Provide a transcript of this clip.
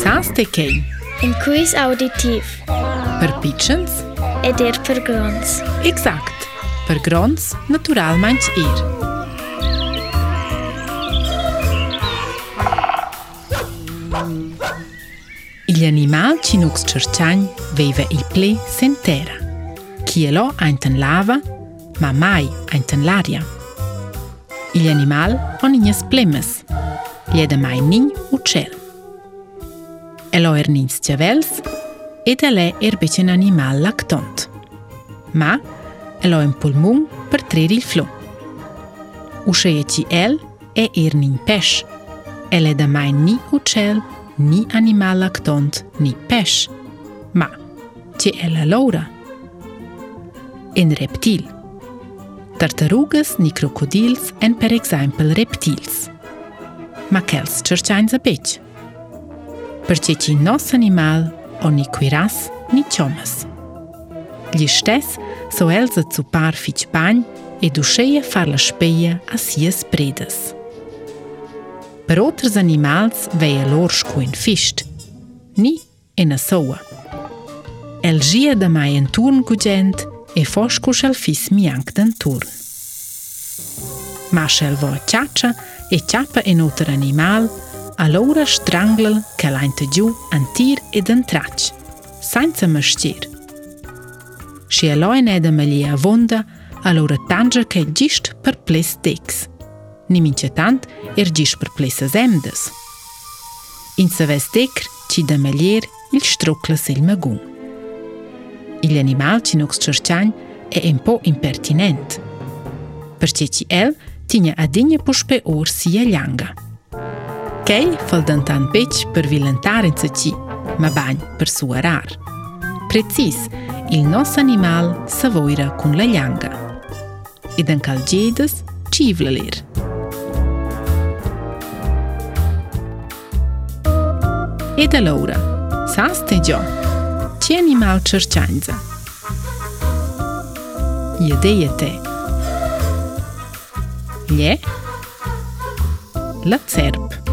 Sans të kej. Në kujs auditiv. Për pichens. E dirë për grons. Exakt. Për grons, natural manç irë. Il animal që nuk së qërqanj vejve i ple se Kjelo anë të lava, ma mai anë të larja. Il animal o një një splemës, ljede mai një u qërë. Eloi Ernins Qevels, e të le erbeqen animal laktont. Ma, Eloi në pulmum për tre ril flu. Usheje që el e irnin pesh. El e dëmaj ni uqel, ni animal laktont, ni pesh. Ma, që el e loura. In reptil. Tartarugës ni krokodils en per eksempel reptils. Ma kels qërqajnë zë beqë për që që i nosë animal o një kujras një qomës. Gjishtes, so elzët su parë fiqë banjë e dusheje farë lë shpeje asë jësë predës. Për otër zë një vej e lorë shkujnë fishtë, një e në soa. Elgjia dhe majë në turnë kë gjendë e foshku shëllë fisë më janë këtë në turnë. Ma shelvo vojë e qapa e notër animalë, allora shtranglën ke lajnë të gju në tirë i dën traqë, sajnë të më shqirë. Shë e edhe me allora tanëgjë ke gjishtë për plesë dikës. Nimin që tantë, er gjishtë për plesë zemdës. Inë së që i dhe me ljerë, il shtruklës il me Il animal që nuk së qërqanjë, e en po impertinentë. Për që që elë, ti një adinje pushpe orë si e Kej fëllë tanë peqë për vilëntarit së qi, më banjë për suarar. Precis, il nos animal së vojra kun la ljanga. I dën kalë gjedës që i vlëlirë. E Laura, sa ste gjo? Që animal qërqanjëza? Jedeje te. Lje? La cerpë.